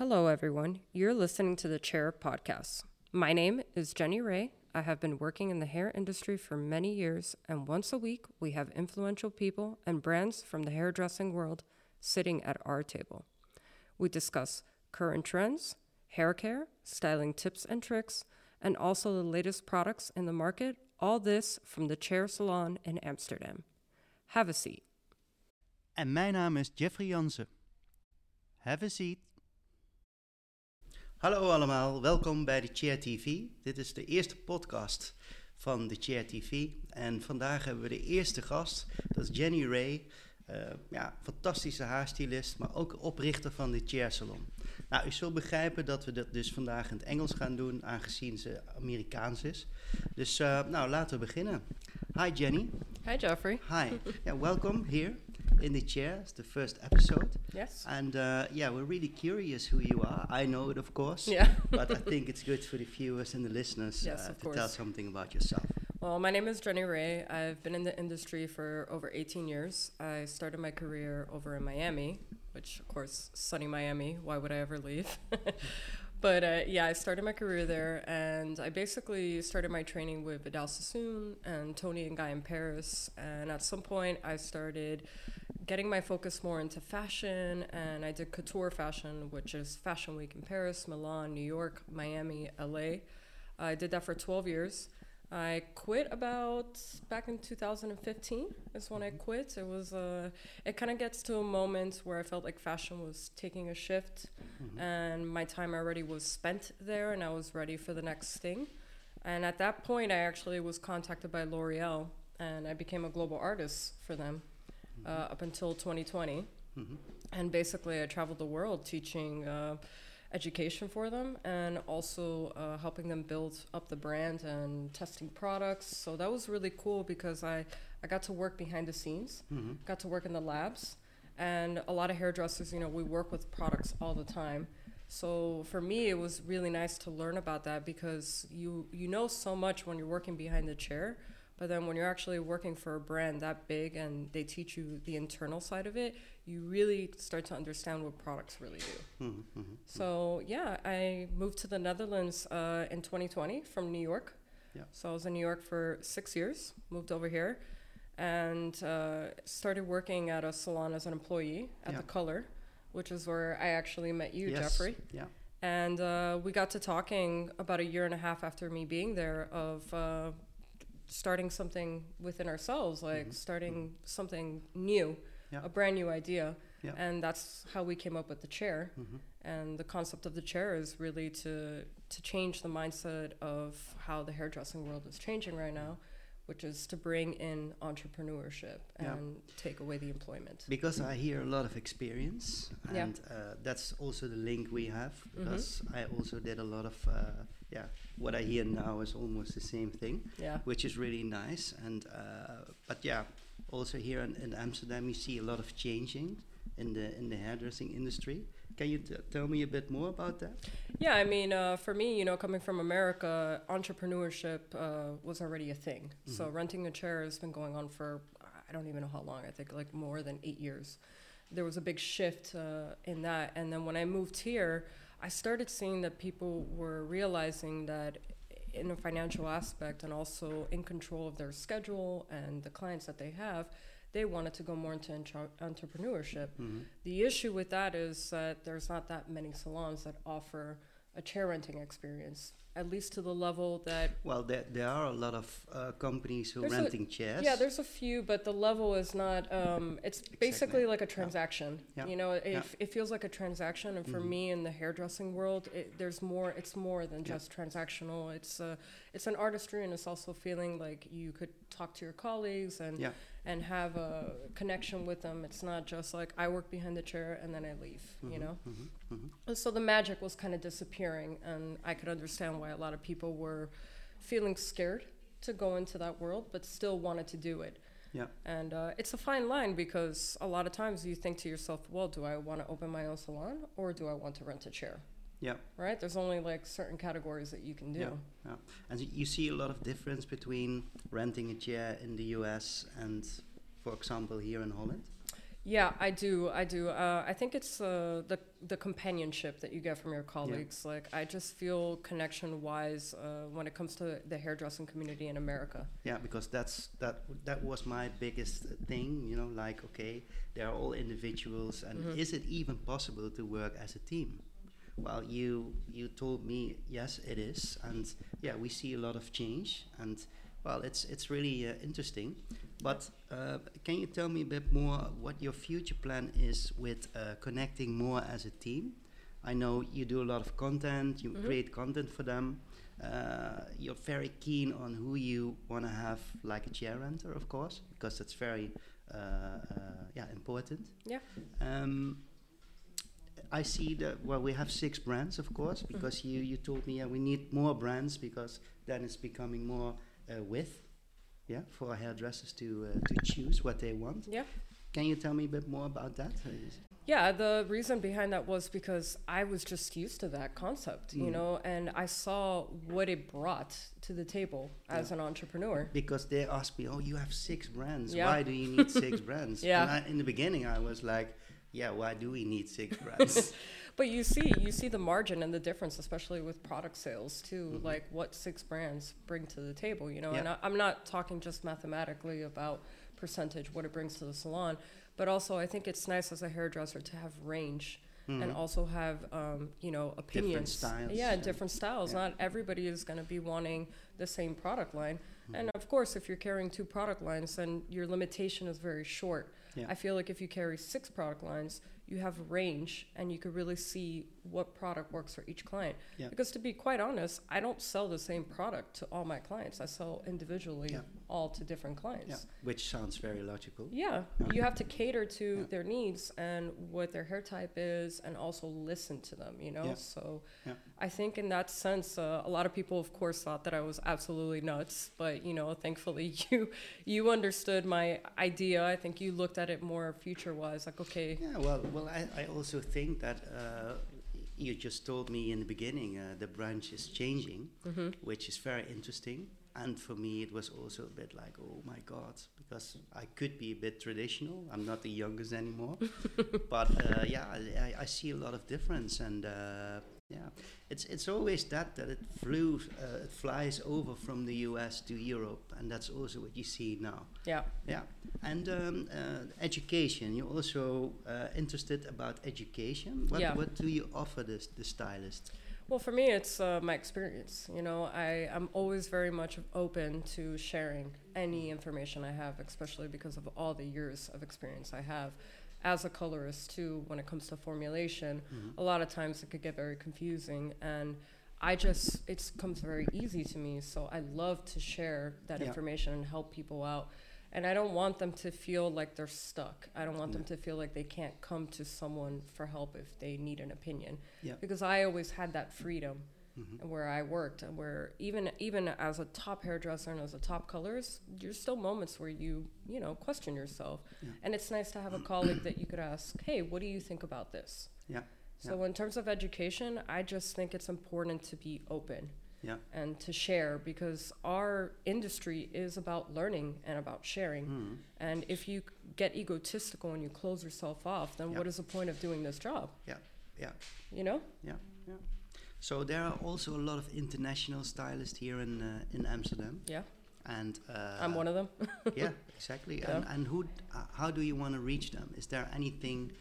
Hello, everyone. You're listening to the Chair Podcast. My name is Jenny Ray. I have been working in the hair industry for many years, and once a week, we have influential people and brands from the hairdressing world sitting at our table. We discuss current trends, hair care, styling tips and tricks, and also the latest products in the market. All this from the Chair Salon in Amsterdam. Have a seat. En mijn naam is Jeffrey Jansen. Have a seat. Hallo allemaal, welkom bij de Chair TV. Dit is de eerste podcast van de Chair TV. En vandaag hebben we de eerste gast, dat is Jenny Ray. Uh, ja, fantastische haarstylist, maar ook oprichter van de Chair Salon. Nou, u zult begrijpen dat we dat dus vandaag in het Engels gaan doen, aangezien ze Amerikaans is. Dus uh, nou, laten we beginnen. Hi Jenny. Hi Jeffrey. Hi. yeah, welcome here in the chair. It's the first episode. Yes. And uh, yeah, we're really curious who you are. I know it, of course. Yeah. but I think it's good for the viewers and the listeners yes, uh, to course. tell something about yourself. Well, my name is Jenny Ray. I've been in the industry for over 18 years. I started my career over in Miami, which, of course, sunny Miami. Why would I ever leave? but uh, yeah, I started my career there, and I basically started my training with Vidal Sassoon and Toni & Guy in Paris. And at some point, I started getting my focus more into fashion, and I did couture fashion, which is Fashion Week in Paris, Milan, New York, Miami, LA. I did that for 12 years. I quit about back in 2015 is when I quit. It was uh, it kind of gets to a moment where I felt like fashion was taking a shift, mm-hmm. and my time already was spent there, and I was ready for the next thing. And at that point, I actually was contacted by L'Oreal, and I became a global artist for them uh, up until 2020. Mm-hmm. And basically, I traveled the world teaching. Uh, education for them and also uh, helping them build up the brand and testing products. So that was really cool because I, I got to work behind the scenes, mm-hmm. got to work in the labs. And a lot of hairdressers, you know, we work with products all the time. So for me, it was really nice to learn about that because you you know so much when you're working behind the chair, but then when you're actually working for a brand that big and they teach you the internal side of it, you really start to understand what products really do. Mm-hmm, mm-hmm. So yeah, I moved to the Netherlands uh, in 2020 from New York. Yeah. So I was in New York for six years. Moved over here, and uh, started working at a salon as an employee at yeah. the Color, which is where I actually met you, yes. Jeffrey. Yeah. And uh, we got to talking about a year and a half after me being there of uh, starting something within ourselves, like mm-hmm. starting mm-hmm. something new, yeah. a brand new idea. Yeah. And that's how we came up with the chair. Mm-hmm. And the concept of the chair is really to to change the mindset of how the hairdressing world is changing right now, which is to bring in entrepreneurship and yeah. take away the employment. Because I hear a lot of experience, and uh, that's also the link we have. Mm-hmm. Because I also did a lot of uh, yeah, what I hear now is almost the same thing. Yeah. Which is really nice. And uh, but yeah, also here in, in, Amsterdam, you see a lot of changing in the in the hairdressing industry. Can you tell me a bit more about that? Yeah, I mean, uh, for me, you know, coming from America, entrepreneurship uh, was already a thing. Mm-hmm. So renting a chair has been going on for I don't even know how long. I think like more than eight years. There was a big shift uh, in that, and then when I moved here. I started seeing that people were realizing that in a financial aspect and also in control of their schedule and the clients that they have, they wanted to go more into entrepreneurship. Mm-hmm. The issue with that is that there's not that many salons that offer a chair renting experience at least to the level that well there, there are a lot of uh, companies who are renting a, chairs yeah there's a few but the level is not um, it's exactly. basically like a transaction yeah. you know it, yeah. it feels like a transaction and for mm-hmm. me in the hairdressing world it, there's more it's more than yeah. just transactional it's uh, it's an artistry and it's also feeling like you could talk to your colleagues and and have a connection with them. It's not just like I work behind the chair and then I leave, mm-hmm, you know? Mm-hmm, mm-hmm. So the magic was kind of disappearing, and I could understand why a lot of people were feeling scared to go into that world, but still wanted to do it. Yeah. And uh, it's a fine line because a lot of times you think to yourself, well, do I want to open my own salon or do I want to rent a chair? Yeah. Right? There's only like certain categories that you can do. Yeah. yeah. And you see a lot of difference between renting a chair in the US and, for example, here in Holland? Yeah, I do. I do. Uh, I think it's uh, the the companionship that you get from your colleagues. Like, I just feel connection wise uh, when it comes to the hairdressing community in America. Yeah, because that's that that was my biggest thing. You know, like okay, they are all individuals, and Mhm. is it even possible to work as a team? Well, you you told me yes, it is, and yeah, we see a lot of change, and well, it's it's really uh, interesting. But uh, can you tell me a bit more what your future plan is with uh, connecting more as a team? I know you do a lot of content, you Mhm. create content for them. Uh, you're very keen on who you want to have like a chair renter, of course, because that's very uh, uh, yeah important. Yeah. Um, I see that well, we have six brands, of course, Mm-hmm. because you you told me yeah, we need more brands because then it's becoming more uh, width, yeah, for hairdressers to uh, to choose what they want. Yeah. Can you tell me a bit more about that? Yeah, the reason behind that was because I was just used to that concept, you Mm. know, and I saw what it brought to the table as Yeah. an entrepreneur. because they asked me, "Oh, you have six brands. Yeah. Why do you need six brands?" Yeah. And I, in the beginning, I was like, "Yeah, why do we need six brands?" But you see, you see the margin and the difference, especially with product sales too. Mhm. Like what six brands bring to the table, you know. Yeah. And I, I'm not talking just mathematically about percentage, what it brings to the salon, but also I think it's nice as a hairdresser to have range and Mhm. also have, um, you know, opinions. styles, Yeah, yeah. different styles. Yeah. Not everybody is going to be wanting the same product line. Mm-hmm. And of course, if you're carrying two product lines, then your limitation is very short. Yeah. I feel like if you carry six product lines, you have range and you could really see what product works for each client. Yeah. Because to be quite honest, I don't sell the same product to all my clients. I sell individually Yeah. All to different clients. yeah, which sounds very logical. Yeah, Yeah. you have to cater to Yeah. their needs and what their hair type is, and also listen to them. You know, so. I think in that sense, uh, a lot of people, of course, thought that I was absolutely nuts. But you know, thankfully, you you understood my idea. I think you looked at it more future wise, like okay, Yeah, well, well, I, I also think that uh, you just told me in the beginning uh, the branch is changing, hmm which is very interesting. And for me, it was also a bit like, oh my god, because I could be a bit traditional. I'm not the youngest anymore, but uh, yeah, I, I- see a lot of difference, and uh, yeah, it's it's always that that it flew, uh, it flies over from the U.S. to Europe, and that's also what you see now. yeah. Yeah, and um, uh, education. You're also uh, interested about education. What, Yeah. what do you offer the, the stylist? Well, for me, it's uh, my experience. You know, I, I'm always very much open to sharing any information I have, especially because of all the years of experience I have as a colorist, too, when it comes to formulation. Mhm. A lot of times it could get very confusing. And I just, it comes very easy to me. So I love to share that Yeah. information and help people out. And I don't want them to feel like they're stuck. I don't want them to feel like they can't come to someone for help if they need an opinion. Yeah. Because I always had that freedom Mhm. where I worked and where even even as a top hairdresser and as a top colorist, there's still moments where you, you know, question yourself. Yeah. And it's nice to have a colleague that you could ask, "Hey, what do you think about this?" Yeah. So in terms of education, I just think it's important to be open Yeah. and to share because our industry is about learning and about sharing. Mhm. And if you get egotistical and you close yourself off, then Yeah. what is the point of doing this job? Yeah. Yeah. You know? Yeah. Yeah. So there are also a lot of international stylists here in uh, in Amsterdam, Yeah. and uh, I'm one of them. yeah, exactly. Yeah. And, and who? Uh, how do you want to reach them? Is there anything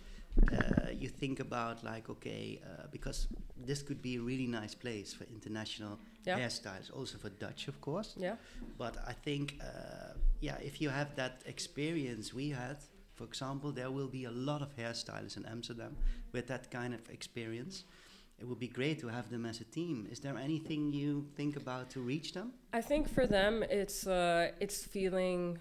uh, you think about, like, okay, uh, because this could be a really nice place for international Yeah. hairstyles, also for Dutch, of course. Yeah. But I think, uh, yeah, if you have that experience we had, for example, there will be a lot of hairstylists in Amsterdam with that kind of experience. It would be great to have them as a team. Is there anything you think about to reach them? I think for them, it's uh, it's feeling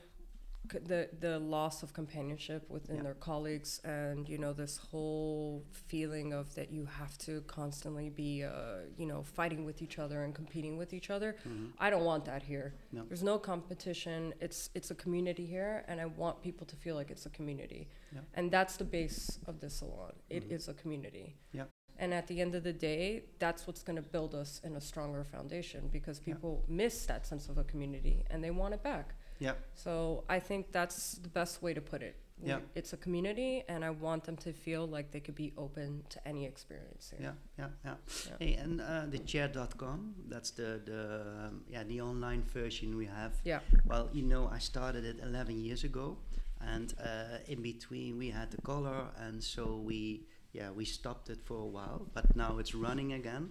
the the loss of companionship within Yeah. their colleagues, and you know this whole feeling of that you have to constantly be uh, you know fighting with each other and competing with each other. Mhm. I don't want that here. No. There's no competition. It's it's a community here, and I want people to feel like it's a community. Yeah. And that's the base of the salon. It is Mhm. a community. Yeah. And at the end of the day, that's what's going to build us in a stronger foundation because people miss that sense of a community and they want it back. Yeah. So I think that's the best way to put it. We- Yeah. It's a community, and I want them to feel like they could be open to any experience here. Yeah, yeah, yeah. Yeah. Hey, and uh, the chair.com, that's the, the, um, yeah, the online version we have. Yeah. Well, you know, I started it 11 years ago, and uh, in between we had the color, and so we, yeah, we stopped it for a while, but now it's running again.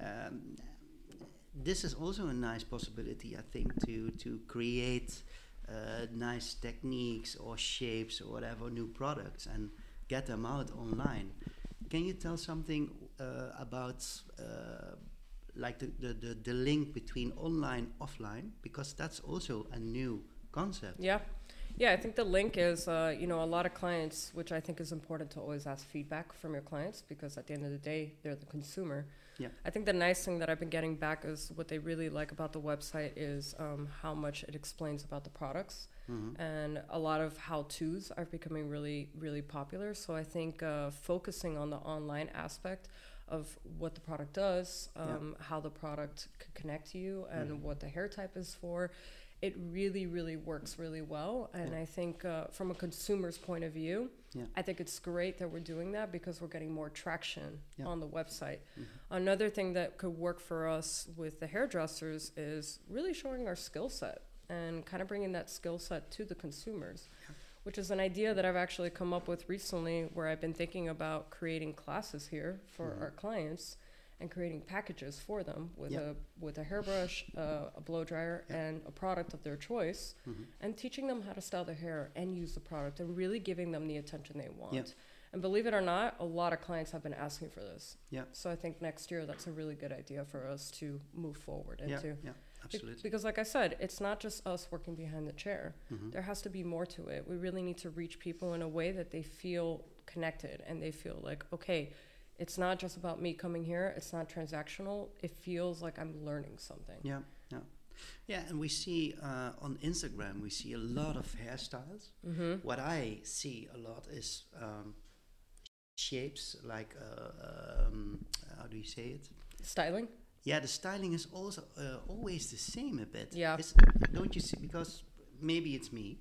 Um, this is also a nice possibility, I think, to to create uh, nice techniques or shapes or whatever new products and get them out online. Can you tell something uh, about uh, like the, the, the, the link between online offline because that's also a new concept. Yeah. Yeah, I think the link is, uh, you know, a lot of clients, which I think is important to always ask feedback from your clients because at the end of the day, they're the consumer. Yeah. I think the nice thing that I've been getting back is what they really like about the website is um, how much it explains about the products. Mhm. And a lot of how to's are becoming really, really popular. So I think uh, focusing on the online aspect of what the product does, Yeah. um, how the product could connect to you, and Mhm. what the hair type is for, it really, really works really well. And Yeah. I think uh, from a consumer's point of view, Yeah. I think it's great that we're doing that because we're getting more traction Yeah. on the website. Mhm. Another thing that could work for us with the hairdressers is really showing our skill set and kind of bringing that skill set to the consumers, which is an idea that I've actually come up with recently where I've been thinking about creating classes here for Mhm. our clients and creating packages for them with Yeah. a with a hairbrush, uh, a blow dryer, Yeah. and a product of their choice, Mhm. and teaching them how to style their hair and use the product and really giving them the attention they want. Yeah. And believe it or not, a lot of clients have been asking for this. Yeah. So I think next year that's a really good idea for us to move forward into. yeah, absolutely. because like I said, it's not just us working behind the chair. Mhm. There has to be more to it. We really need to reach people in a way that they feel connected and they feel like, okay, it's not just about me coming here. It's not transactional. It feels like I'm learning something. Yeah, yeah. Yeah, and we see uh, on Instagram, we see a lot of hairstyles. Mm-hmm. What I see a lot is um, shapes, like, uh, um, how do you say it? Styling. Yeah, the styling is also uh, always the same a bit. Yeah. It's, don't you see? Because maybe it's me,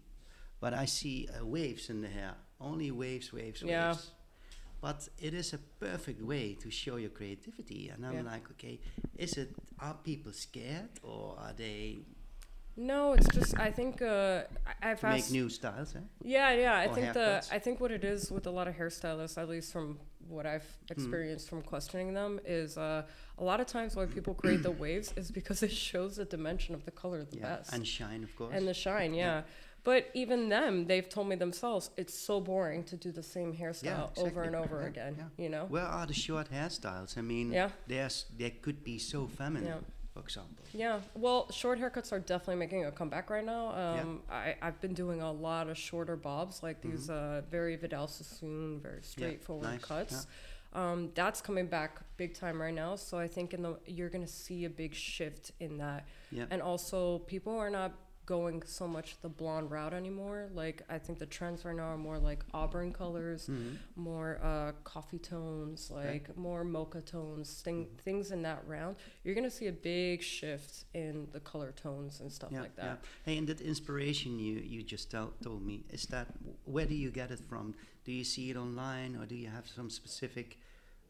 but I see uh, waves in the hair. Only waves, waves, Yeah. waves. But it is a perfect way to show your creativity. And I'm Yeah. like, okay, is it? Are people scared or are they No, it's just I think uh, I- I've make new styles? Eh? Yeah, yeah. I Or think the. I think what it is with a lot of hairstylists, at least from what I've Hmm. experienced from questioning them, is uh, a lot of times why people create the waves is because it shows the dimension of the color the Yeah, best and shine, of course. and the shine. Yeah. But even them, they've told me themselves it's so boring to do the same hairstyle over and over Yeah, again. yeah. You know? Where are the short hairstyles? I mean, Yeah. there's they could be so feminine, Yeah. for example. Yeah, well, short haircuts are definitely making a comeback right now. Yeah. Um, I, I've been doing a lot of shorter bobs, like these uh, very Vidal Sassoon, very straightforward nice, cuts. Um, that's coming back big time right now. So I think in the you're gonna see a big shift in that, Yeah. and also people are not going so much the blonde route anymore. Like I think the trends right now are more like auburn colors, Mhm. more uh, coffee tones, like more mocha tones, thing, Mm-hmm. things in that round. You're gonna see a big shift in the color tones and stuff yeah, like that. Yeah. Hey, and that inspiration you, you just tell, told me, is that, where do you get it from? Do you see it online or do you have some specific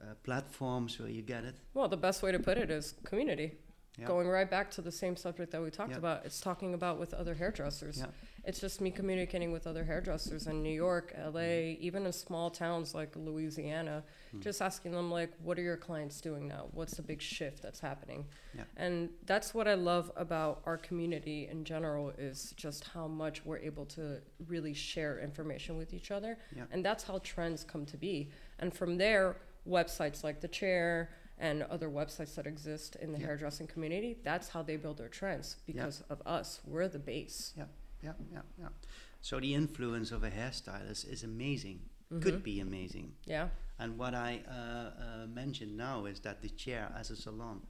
uh, platforms where you get it? Well, the best way to put it is community. Yeah. Going right back to the same subject that we talked Yeah. about, it's talking about with other hairdressers. Yeah. It's just me communicating with other hairdressers in New York, LA, Mm-hmm. even in small towns like Louisiana, Mm. just asking them like, what are your clients doing now? What's the big shift that's happening? And that's what I love about our community in general is just how much we're able to really share information with each other. And that's how trends come to be. And from there, websites like The Chair and other websites that exist in the Yeah. hairdressing community, that's how they build their trends because of us. We're the base. Yeah, yeah, yeah, yeah. So the influence of a hairstylist is amazing, Mm-hmm. could be amazing. Yeah. And what I uh, uh, mentioned now is that the chair as a salon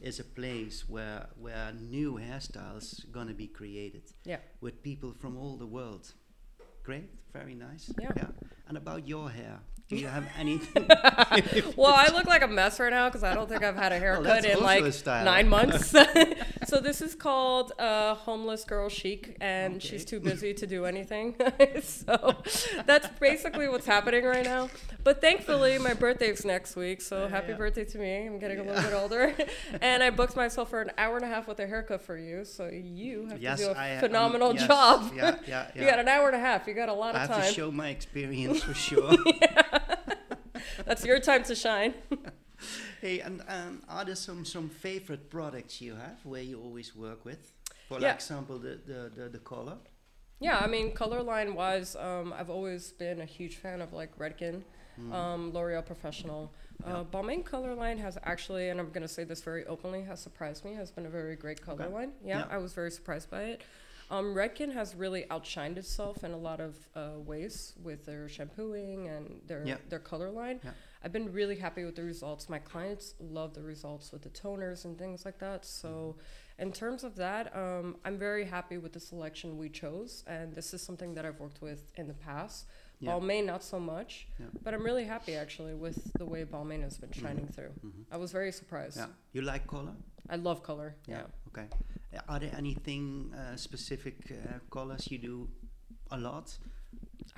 is a place where where new hairstyles gonna be created. Yeah. With people from all the world. Great, very nice. Yeah. And about your hair, do you have anything? well, I look like a mess right now because I don't think I've had a haircut that's in like nine months. so this is called uh, homeless girl chic, and Okay. she's too busy to do anything. so that's basically what's happening right now. But thankfully, my birthday's next week, so Yeah, happy yeah. birthday to me. I'm getting a little bit older, and I booked myself for an hour and a half with a haircut for you. So you have yes, to do a I, um, phenomenal yes, job. Yeah, yeah, yeah. You got an hour and a half. You got a lot I of have to time. show my experience for sure. That's your time to shine. hey, and um, are there some some favorite products you have where you always work with? For Yeah. example, the the the, the color. Yeah, I mean, color line wise, um, I've always been a huge fan of like Redken, Mm. um, L'Oreal Professional. Yeah. Uh, Balmain color line has actually, and I'm gonna say this very openly, has surprised me. Has been a very great color Okay. line. Yeah, Yeah. I was very surprised by it. Um, Redken has really outshined itself in a lot of uh, ways with their shampooing and their Yeah. their color line. Yeah. I've been really happy with the results. My clients love the results with the toners and things like that. So, Mm-hmm. in terms of that, um, I'm very happy with the selection we chose, and this is something that I've worked with in the past. Yeah. Balmain, not so much, Yeah. but I'm really happy actually with the way Balmain has been shining through. Mhm. I was very surprised. Yeah. You like color? I love color. Yeah. Okay. Are there anything uh, specific uh, colors you do a lot?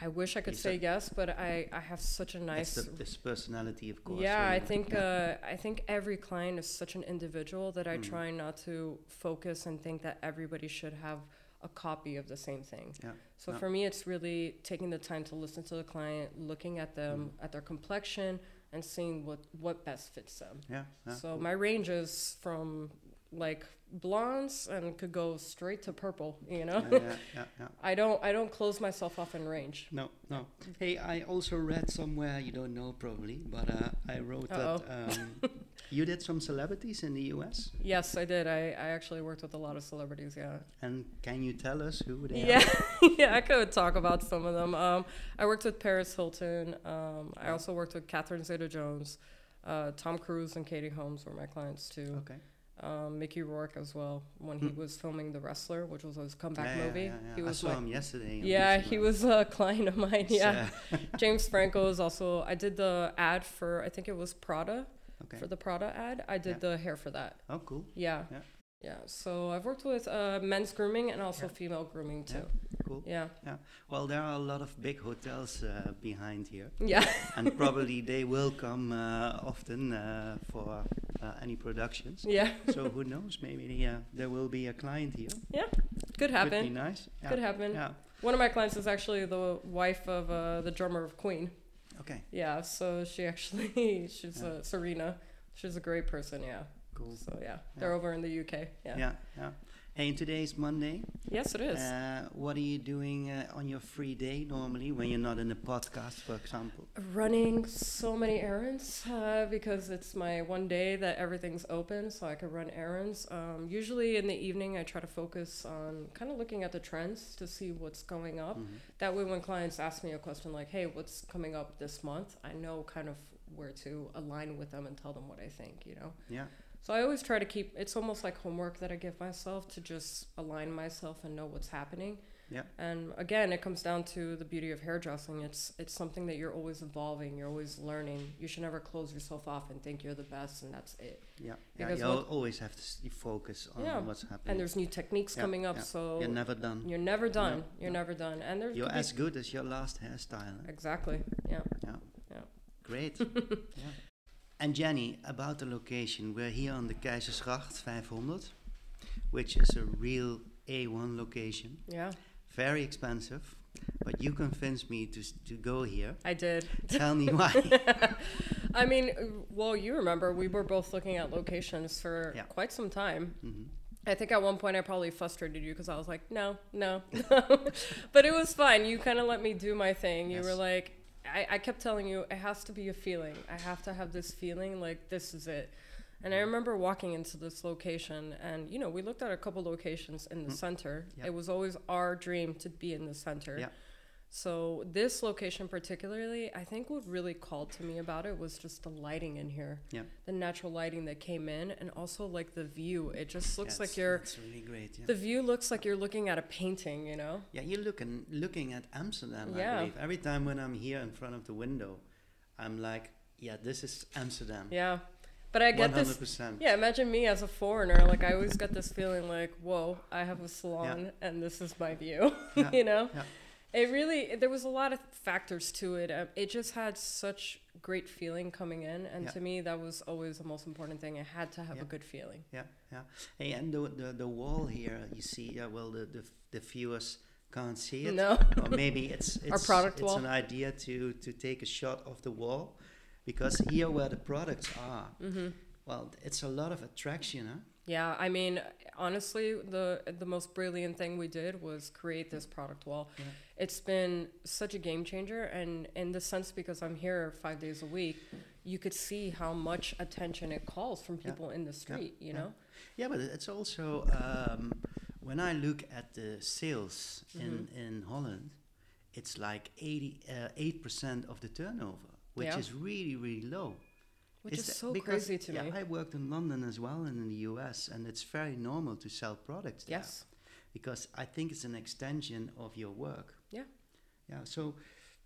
I wish I could You say yes, but I, I have such a nice. The, this personality, of course. yeah, I think uh, I think every client is such an individual that I Mm. try not to focus and think that everybody should have a copy of the same thing. Yeah, So yeah. for me, it's really taking the time to listen to the client, looking at them, Mm. at their complexion, and seeing what what best fits them. yeah, yeah. So my range is from like blondes and could go straight to purple. You know, yeah, yeah, yeah, yeah. I don't I don't close myself off in range. No, no. Hey, I also read somewhere you don't know probably, but uh, I wrote Uh-oh. that um, you did some celebrities in the U.S. Yes, I did. I, I actually worked with a lot of celebrities. Yeah. And can you tell us who they Yeah, are? yeah, I could talk about some of them. Um, I worked with Paris Hilton. Um, I also worked with Catherine Zeta-Jones, uh, Tom Cruise, and Katie Holmes were my clients too. Okay. Um, Mickey Rourke as well when he Hmm. was filming The Wrestler, which was his comeback yeah, movie. Yeah, yeah. He I was saw my him yesterday. yeah, he was a client of mine. Yeah, James Franco is also. I did the ad for I think it was Prada okay. for the Prada ad. I did the hair for that. Oh, cool. Yeah. Yeah. Yeah. So I've worked with uh, men's grooming and also Yeah. female grooming Yeah. too. Cool. Yeah. Yeah. Well, there are a lot of big hotels uh, behind here, Yeah. and probably they will come uh, often uh, for uh, any productions. Yeah. so who knows? Maybe uh, there will be a client here. Could Could be happen. nice. Yeah. Could happen. Yeah. One of my clients is actually the wife of uh, the drummer of Queen. Okay. Yeah. So she actually she's Yeah. uh, Serena. She's a great person. Yeah. Cool. So yeah, they're over in the UK. Yeah. Yeah. Yeah. Hey, and today is Monday. Yes, it is. Uh, what are you doing uh, on your free day normally when you're not in a podcast, for example? running so many errands uh, because it's my one day that everything's open so i can run errands um, usually in the evening i try to focus on kind of looking at the trends to see what's going up Mhm. that way when clients ask me a question like hey what's coming up this month i know kind of where to align with them and tell them what i think you know Yeah. So i always try to keep it's almost like homework that i give myself to just align myself and know what's happening Yeah. and again, it comes down to the beauty of hairdressing. It's it's something that you're always evolving. You're always learning. You should never close yourself off and think you're the best and that's it. Yeah. Yeah. Because You always have to focus on Yeah. what's happening. And there's new techniques Yeah, coming up, yeah. so you're never done. you're never done. No, you're no. never done. And there's You're as good as your last hairstyle. exactly. Yeah. Yeah. Yeah. Great. yeah. And Jenny, about the location, we're here on the Keizersgracht 500, which is a real A1 location. Yeah. Very expensive, but you convinced me to, to go here. I did. Tell me why. I mean, well, you remember we were both looking at locations for Yeah. quite some time. Mhm. I think at one point I probably frustrated you because I was like, no, no, no. but it was fine. You kind of let me do my thing. You were like, I, I kept telling you, it has to be a feeling. I have to have this feeling like this is it. And. I remember walking into this location, and you know, we looked at a couple locations in the Mm. center. Yeah. It was always our dream to be in the center. Yeah. So this location particularly, I think what really called to me about it was just the lighting in here. Yeah. The natural lighting that came in and also like the view. It just looks Yeah, like you're It's really great. Yeah. the view looks like you're looking at a painting, you know? yeah, you're looking looking at Amsterdam. I Yeah. believe every time when I'm here in front of the window, I'm like, yeah, this is Amsterdam. Yeah. But I get this 100%. Yeah, imagine me as a foreigner. Like I always get this feeling like, whoa, I have a salon and this is my view. Yeah, you know, yeah. It really there was a lot of factors to it. Um, it just had such great feeling coming in, and Yeah. to me that was always the most important thing. It had to have Yeah. a good feeling. Yeah, yeah. Hey, and the, the, the wall here, you see, yeah, well, the, the, the viewers can't see it. No. or maybe it's, it's, product it's wall. an idea to, to take a shot of the wall because here where the products are, hmm well, it's a lot of attraction, huh? Yeah, I mean, honestly, the the most brilliant thing we did was create this product wall. Yeah. It's been such a game changer, and in the sense because I'm here five days a week, you could see how much attention it calls from Yeah. people in the street. You know, Yeah, but it's also um, when I look at the sales in, Mm-hmm. in Holland, it's like 88 percent of the turnover, which Yeah. is really really low. Which Is is so because, crazy to yeah, me. I worked in London as well and in the US, and it's very normal to sell products there Yes. because I think it's an extension of your work. Yeah. Yeah. So,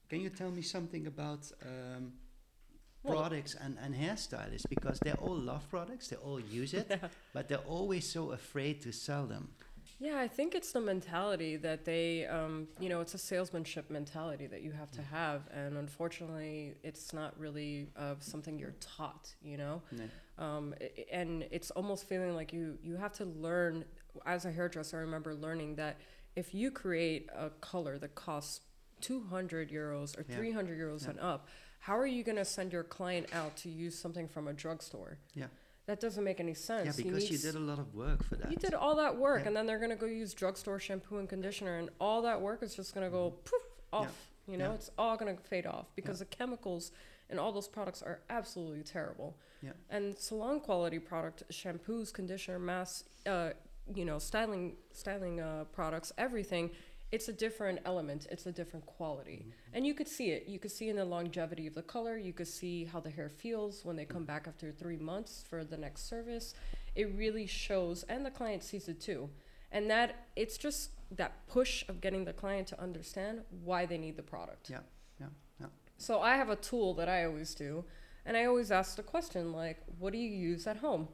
can you tell me something about um, Well- products and, and hairstylists because they all love products, they all use it, but they're always so afraid to sell them. Yeah, I think it's the mentality that they, um, you know, it's a salesmanship mentality that you have to have, and unfortunately, it's not really uh, something you're taught. You know, No. um, and it's almost feeling like you you have to learn. As a hairdresser, I remember learning that if you create a color that costs 200 euros or Yeah. 300 euros Yeah. and up, how are you going to send your client out to use something from a drugstore? Yeah. That doesn't make any sense. Yeah, because you did a lot of work for that. you did all that work, Yeah. and then they're gonna go use drugstore shampoo and conditioner, and all that work is just gonna go poof off. You know, Yeah. it's all gonna fade off because the chemicals in all those products are absolutely terrible. Yeah. And salon quality product shampoos, conditioner, masks, uh, you know, styling, styling uh, products, everything. It's a different element. It's a different quality, Mm-hmm. and you could see it. You could see in the longevity of the color. You could see how the hair feels when they come back after three months for the next service. It really shows, and the client sees it too. And that it's just that push of getting the client to understand why they need the product. Yeah, yeah, yeah. So I have a tool that I always do, and I always ask the question like, "What do you use at home?"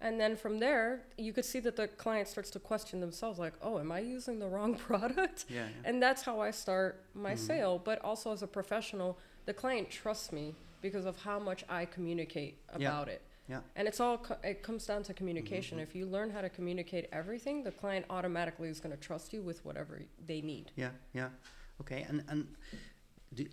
Yeah. And then from there, you could see that the client starts to question themselves, like, "Oh, am I using the wrong product?" Yeah, yeah. And that's how I start my Mhm. sale. But also as a professional, the client trusts me because of how much I communicate Yeah. about it. Yeah. And it's all co- it comes down to communication. Mhm. If you learn how to communicate everything, the client automatically is going to trust you with whatever they need. Yeah, yeah. Okay, and and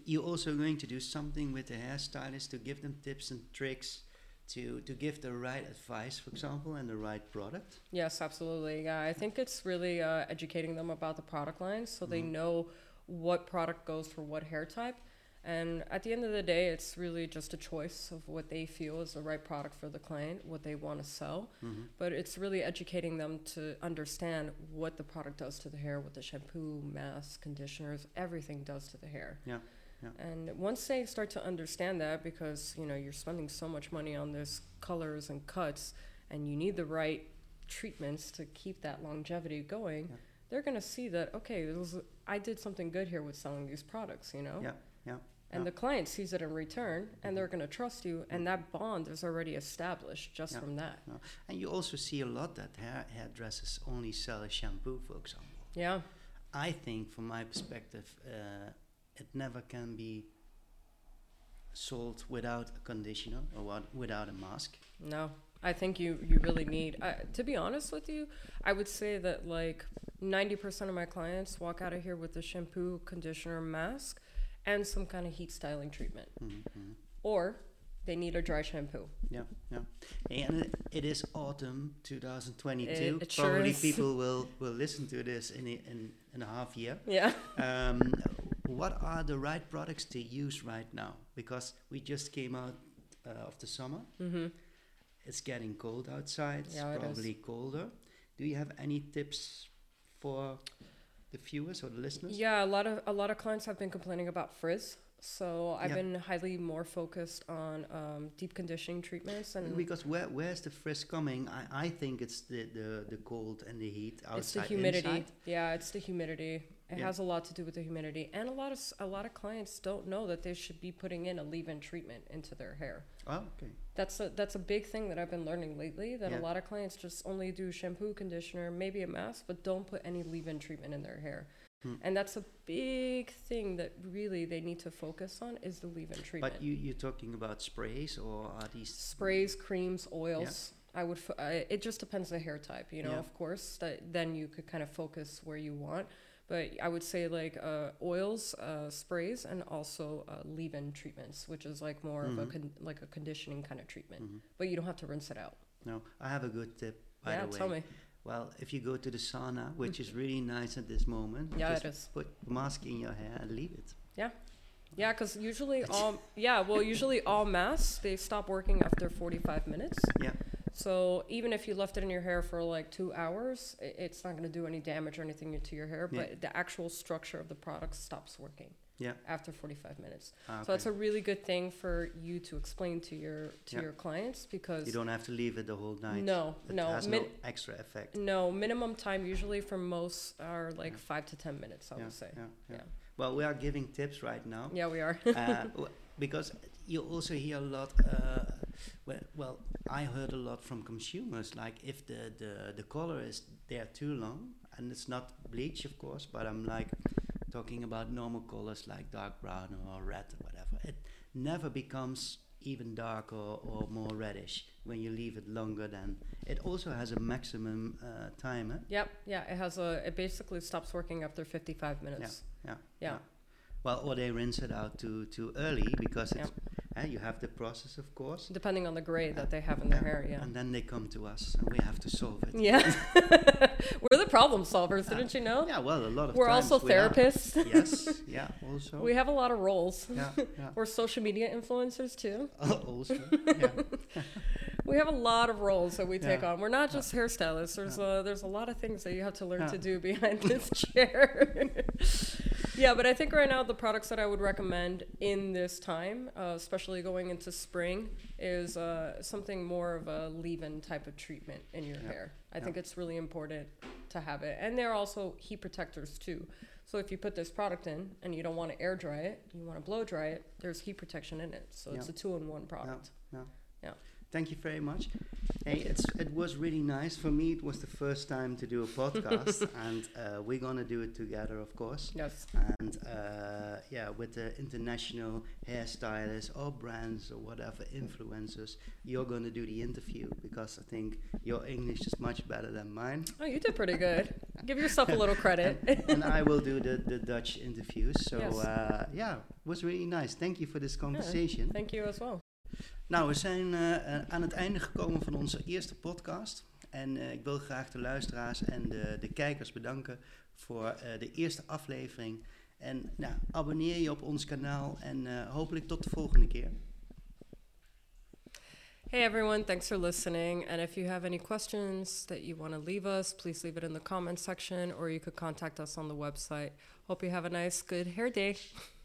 you're also going to do something with the hairstylist to give them tips and tricks to to give the right advice, for example, and the right product. Yes, absolutely. Yeah, I think it's really uh, educating them about the product lines so they Mhm. know what product goes for what hair type. And at the end of the day, it's really just a choice of what they feel is the right product for the client, what they want to sell. Mm-hmm. But it's really educating them to understand what the product does to the hair, what the shampoo, mask, conditioners, everything does to the hair. Yeah, yeah. And once they start to understand that, because you know you're spending so much money on this colors and cuts, and you need the right treatments to keep that longevity going, Yeah. they're gonna see that okay, was, I did something good here with selling these products, you know. Yeah, yeah, And yeah. the client sees it in return, and they're gonna trust you, and that bond is already established just Yeah. from that. And you also see a lot that hair hairdressers only sell a shampoo, for example. Yeah. I think, from my perspective, uh, it never can be sold without a conditioner or without a mask. No, I think you you really need. Uh, to be honest with you, I would say that like ninety percent of my clients walk out of here with a shampoo, conditioner, mask, and some kind of heat styling treatment, Mm-hmm. or they need a dry shampoo. Yeah, yeah. And it, it is autumn 2022. It- it Probably people will, will listen to this in, a- in, in a half year. Yeah. Um, what are the right products to use right now? Because we just came out uh, of the summer. Mm-hmm. It's getting cold outside. Yeah, it is. probably colder. Do you have any tips for the viewers or the listeners? Yeah, a lot of a lot of clients have been complaining about frizz. So I've Yeah. been highly more focused on um, deep conditioning treatments and Because where where's the frizz coming? I, I think it's the, the, the cold and the heat outside. it's the humidity. inside. Yeah, it's the humidity. It Yeah. has a lot to do with the humidity, and a lot of s- a lot of clients don't know that they should be putting in a leave-in treatment into their hair. Oh, okay. That's a that's a big thing that I've been learning lately. That Yeah. a lot of clients just only do shampoo, conditioner, maybe a mask, but don't put any leave-in treatment in their hair. Hmm. And that's a big thing that really they need to focus on is the leave-in treatment. But you, you're talking about sprays or are these sprays, creams, oils. I would. F- I, it just depends on the hair type, you know. Yeah. Of course, that then you could kind of focus where you want. But I would say like uh, oils, uh, sprays, and also uh, leave-in treatments, which is like more of a Mhm. con- like a conditioning kind of treatment. Mhm. But you don't have to rinse it out. No, I have a good tip, by yeah, the way. tell me. Well, if you go to the sauna, which is really nice at this moment, Yeah, just it is. put mask in your hair and leave it. Yeah. Yeah, because usually all yeah, well, usually all masks they stop working after forty-five minutes. Yeah. So even if you left it in your hair for like two hours, i- it's not going to do any damage or anything to your hair. Yeah. But the actual structure of the product stops working. Yeah. After 45 minutes. Ah, So okay. a really good thing for you to explain to your to Yeah. your clients because you don't have to leave it the whole night. no, It no, has min- no extra effect. no minimum time usually for most are like Yeah. five to ten minutes. I yeah, would say. yeah, yeah. Yeah. Well, we are giving tips right now. Yeah, we are. uh, w- because you also hear a lot. Uh, well, well, I heard a lot from consumers. Like if the, the the color is there too long, and it's not bleach, of course, but I'm like talking about normal colors like dark brown or red or whatever. It never becomes even darker or more reddish when you leave it longer than. It also has a maximum uh, time. eh? Yep. Yeah. It has a. It basically stops working after 55 minutes. Yeah. Yeah. yeah. Well, or they rinse it out too too early because it's, eh, you have the process, of course. Depending on the gray that they have in their hair. Yeah. And then they come to us and we have to solve it. Yeah. We're the problem solvers, didn't you know? Yeah, well, a lot of We're also we therapists. yes, yeah, also. We have a lot of roles. yeah, yeah. We're social media influencers too. also, yeah. We have a lot of roles that we take Yeah. on. We're not just hairstylists. There's a there's a lot of things that you have to learn to do behind this chair. Yeah, but I think right now the products that I would recommend in this time, uh, especially going into spring, is uh, something more of a leave-in type of treatment in your Yeah. hair. I Yeah. think it's really important to have it, and they're also heat protectors too. So if you put this product in and you don't want to air dry it, you want to blow dry it, there's heat protection in it. So it's a two-in-one product. Thank you very much. Hey, it's it was really nice for me. It was the first time to do a podcast, and uh, we're gonna do it together, of course. Yes. And uh, yeah, with the international hairstylists or brands or whatever influencers, you're gonna do the interview because I think your English is much better than mine. Oh, you did pretty good. Give yourself a little credit. and, and I will do the, the Dutch interviews. So Yes. uh, yeah, it was really nice. Thank you for this conversation. Thank you as well. Nou, we zijn eh, eh, aan het einde gekomen van onze eerste podcast. En eh, ik wil graag de luisteraars en de, de kijkers bedanken voor de eerste aflevering. En nou, abonneer je op ons kanaal en hopelijk tot de volgende keer. Hey everyone, thanks for listening. And if you have any questions that you want to leave us, please leave it in the comment section or you could contact us on the website. Hope you have a nice, good hair day.